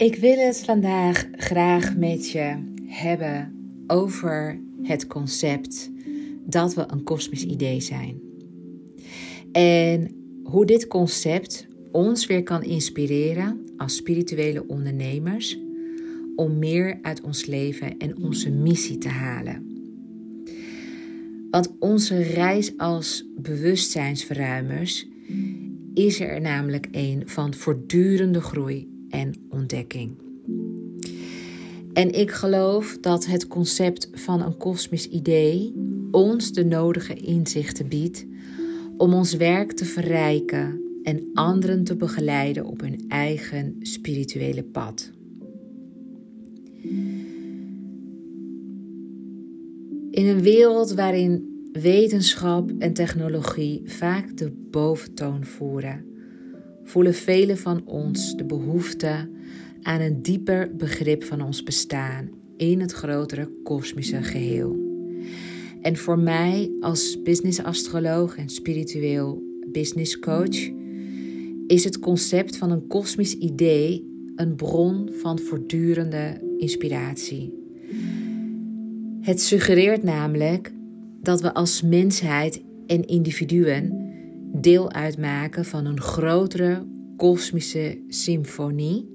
Ik wil het vandaag graag met je hebben over het concept dat we een kosmisch idee zijn. En hoe dit concept ons weer kan inspireren als spirituele ondernemers om meer uit ons leven en onze missie te halen. Want onze reis als bewustzijnsverruimers is er namelijk een van voortdurende groei en ontdekking. En ik geloof dat het concept van een kosmisch idee ons de nodige inzichten biedt om ons werk te verrijken en anderen te begeleiden op hun eigen spirituele pad. In een wereld waarin wetenschap en technologie vaak de boventoon voeren, voelen velen van ons de behoefte aan een dieper begrip van ons bestaan in het grotere kosmische geheel. En voor mij als business-astroloog en spiritueel business coach is het concept van een kosmisch idee een bron van voortdurende inspiratie. Het suggereert namelijk dat we als mensheid en individuen deel uitmaken van een grotere kosmische symfonie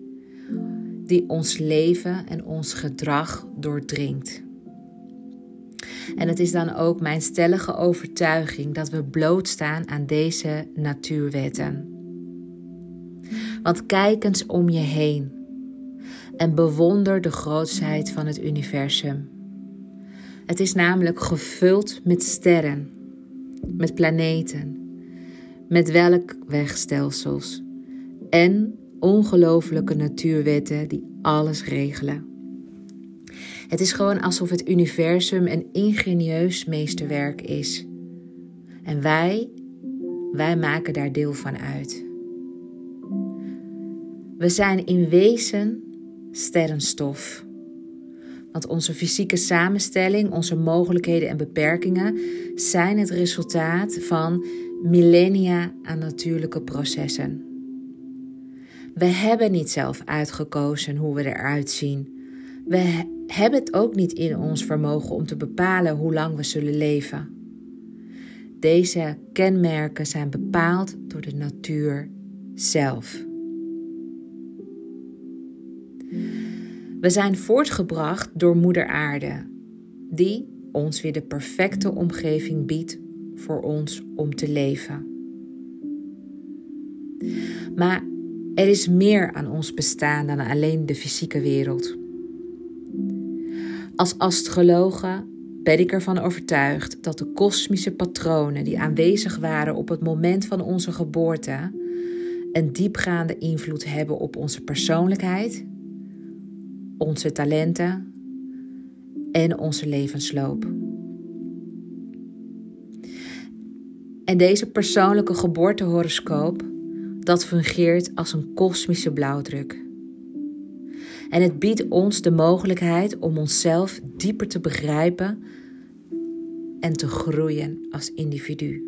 die ons leven en ons gedrag doordringt. En het is dan ook mijn stellige overtuiging dat we blootstaan aan deze natuurwetten. Want kijk eens om je heen en bewonder de grootsheid van het universum. Het is namelijk gevuld met sterren, met planeten, met welkwegstelsels en ongelooflijke natuurwetten die alles regelen. Het is gewoon alsof het universum een ingenieus meesterwerk is. En wij, wij maken daar deel van uit. We zijn in wezen sterrenstof. Want onze fysieke samenstelling, onze mogelijkheden en beperkingen zijn het resultaat van millennia aan natuurlijke processen. We hebben niet zelf uitgekozen hoe we eruit zien. We hebben het ook niet in ons vermogen om te bepalen hoe lang we zullen leven. Deze kenmerken zijn bepaald door de natuur zelf. We zijn voortgebracht door Moeder Aarde, die ons weer de perfecte omgeving biedt voor ons om te leven. Maar er is meer aan ons bestaan dan alleen de fysieke wereld. Als astrologe ben ik ervan overtuigd dat de kosmische patronen die aanwezig waren op het moment van onze geboorte een diepgaande invloed hebben op onze persoonlijkheid, onze talenten en onze levensloop. En deze persoonlijke geboortehoroscoop, dat fungeert als een kosmische blauwdruk. En het biedt ons de mogelijkheid om onszelf dieper te begrijpen en te groeien als individu.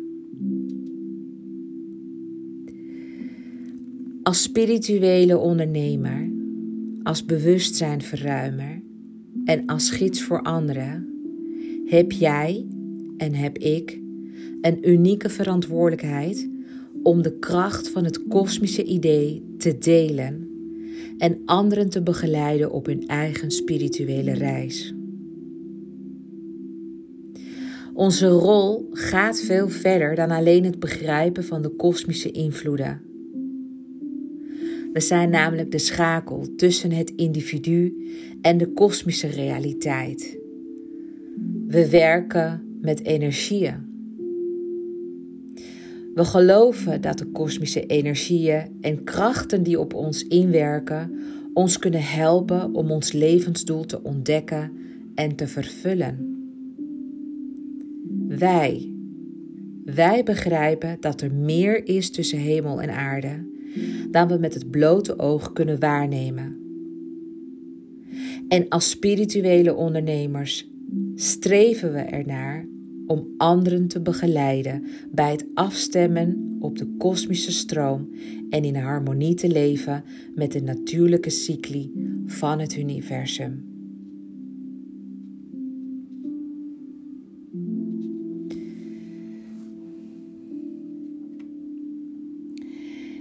Als spirituele ondernemer, als bewustzijnverruimer en als gids voor anderen heb jij en heb ik een unieke verantwoordelijkheid om de kracht van het kosmische idee te delen en anderen te begeleiden op hun eigen spirituele reis. Onze rol gaat veel verder dan alleen het begrijpen van de kosmische invloeden. We zijn namelijk de schakel tussen het individu en de kosmische realiteit. We werken met energieën. We geloven dat de kosmische energieën en krachten die op ons inwerken ons kunnen helpen om ons levensdoel te ontdekken en te vervullen. Wij, wij begrijpen dat er meer is tussen hemel en aarde dan we met het blote oog kunnen waarnemen. En als spirituele ondernemers streven we ernaar om anderen te begeleiden bij het afstemmen op de kosmische stroom en in harmonie te leven met de natuurlijke cycli van het universum.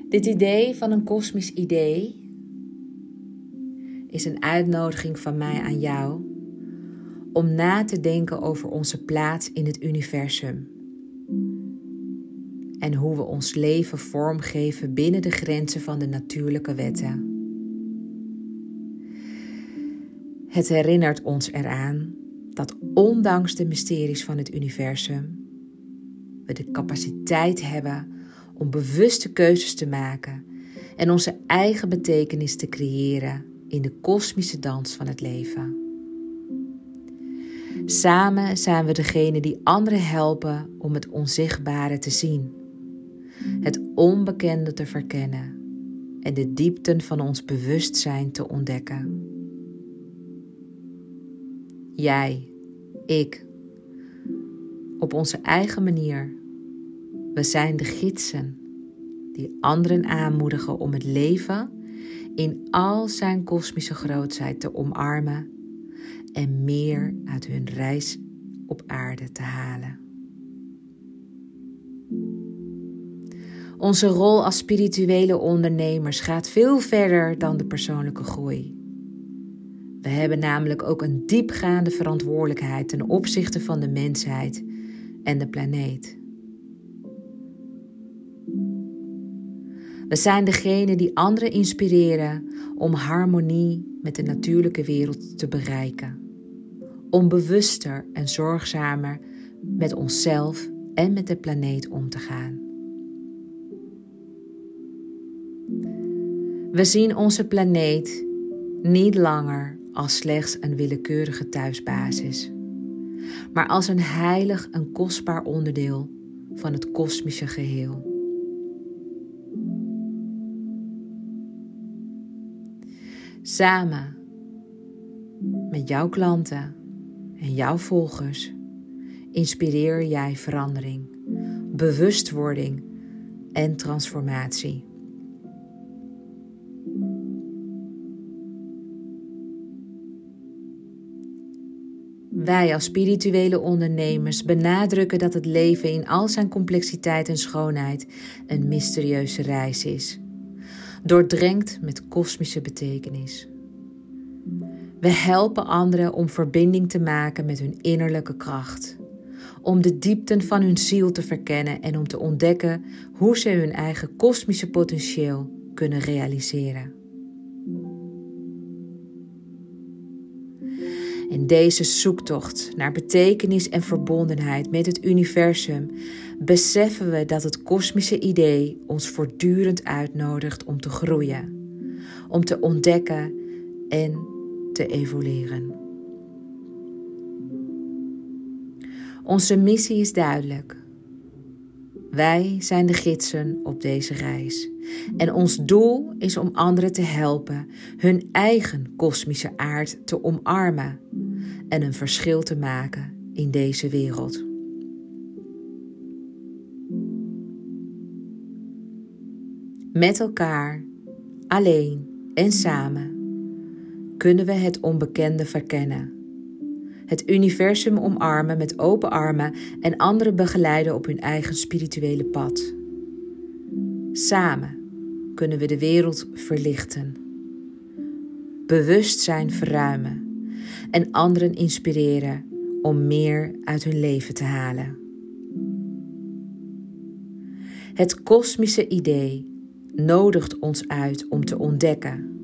Dit idee van een kosmisch idee is een uitnodiging van mij aan jou om na te denken over onze plaats in het universum en hoe we ons leven vormgeven binnen de grenzen van de natuurlijke wetten. Het herinnert ons eraan dat ondanks de mysteries van het universum we de capaciteit hebben om bewuste keuzes te maken en onze eigen betekenis te creëren in de kosmische dans van het leven. Samen zijn we degene die anderen helpen om het onzichtbare te zien, het onbekende te verkennen en de diepten van ons bewustzijn te ontdekken. Jij, ik, op onze eigen manier we zijn de gidsen die anderen aanmoedigen om het leven in al zijn kosmische grootheid te omarmen en meer uit hun reis op aarde te halen. Onze rol als spirituele ondernemers gaat veel verder dan de persoonlijke groei. We hebben namelijk ook een diepgaande verantwoordelijkheid ten opzichte van de mensheid en de planeet. We zijn degene die anderen inspireren om harmonie met de natuurlijke wereld te bereiken. Om bewuster en zorgzamer met onszelf en met de planeet om te gaan. We zien onze planeet niet langer als slechts een willekeurige thuisbasis, maar als een heilig en kostbaar onderdeel van het kosmische geheel. Samen met jouw klanten en jouw volgers inspireer jij verandering, bewustwording en transformatie. Wij als spirituele ondernemers benadrukken dat het leven in al zijn complexiteit en schoonheid een mysterieuze reis is doordrenkt met kosmische betekenis. We helpen anderen om verbinding te maken met hun innerlijke kracht, om de diepten van hun ziel te verkennen en om te ontdekken hoe ze hun eigen kosmische potentieel kunnen realiseren. In deze zoektocht naar betekenis en verbondenheid met het universum beseffen we dat het kosmische idee ons voortdurend uitnodigt om te groeien, om te ontdekken en te evolueren. Onze missie is duidelijk. Wij zijn de gidsen op deze reis. En ons doel is om anderen te helpen hun eigen kosmische aard te omarmen en een verschil te maken in deze wereld. Met elkaar, alleen en samen kunnen we het onbekende verkennen. Het universum omarmen met open armen en anderen begeleiden op hun eigen spirituele pad. Samen kunnen we de wereld verlichten, bewustzijn verruimen en anderen inspireren om meer uit hun leven te halen. Het kosmische idee nodigt ons uit om te ontdekken,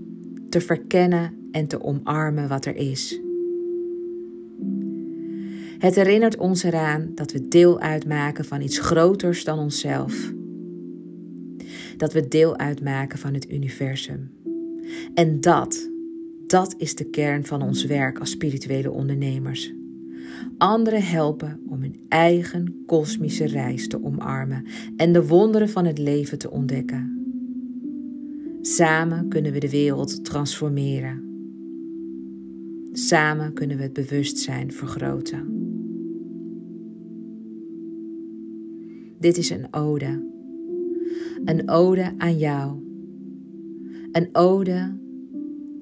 te verkennen en te omarmen wat er is. Het herinnert ons eraan dat we deel uitmaken van iets groters dan onszelf. Dat we deel uitmaken van het universum. En dat, dat is de kern van ons werk als spirituele ondernemers. Anderen helpen om hun eigen kosmische reis te omarmen en de wonderen van het leven te ontdekken. Samen kunnen we de wereld transformeren. Samen kunnen we het bewustzijn vergroten. Dit is een ode. Een ode aan jou. Een ode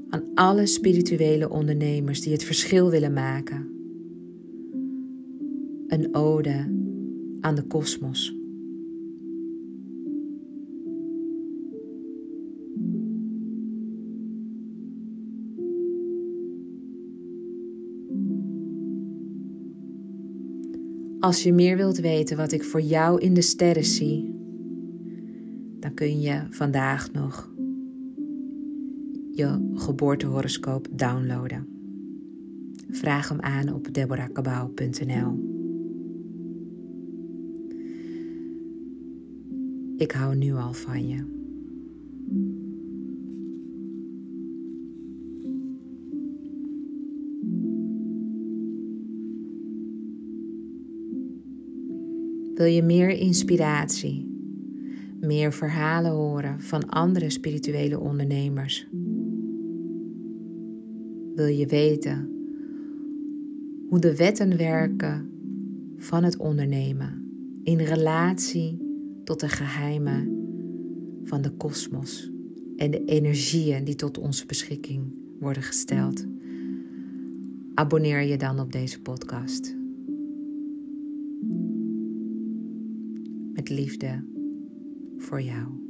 aan alle spirituele ondernemers die het verschil willen maken. Een ode aan de kosmos. Als je meer wilt weten wat ik voor jou in de sterren zie, dan kun je vandaag nog je geboortehoroscoop downloaden. Vraag hem aan op deborahkabau.nl. Ik hou nu al van je. Wil je meer inspiratie, meer verhalen horen van andere spirituele ondernemers? Wil je weten hoe de wetten werken van het ondernemen in relatie tot de geheimen van de kosmos en de energieën die tot onze beschikking worden gesteld? Abonneer je dan op deze podcast. met liefde voor jou.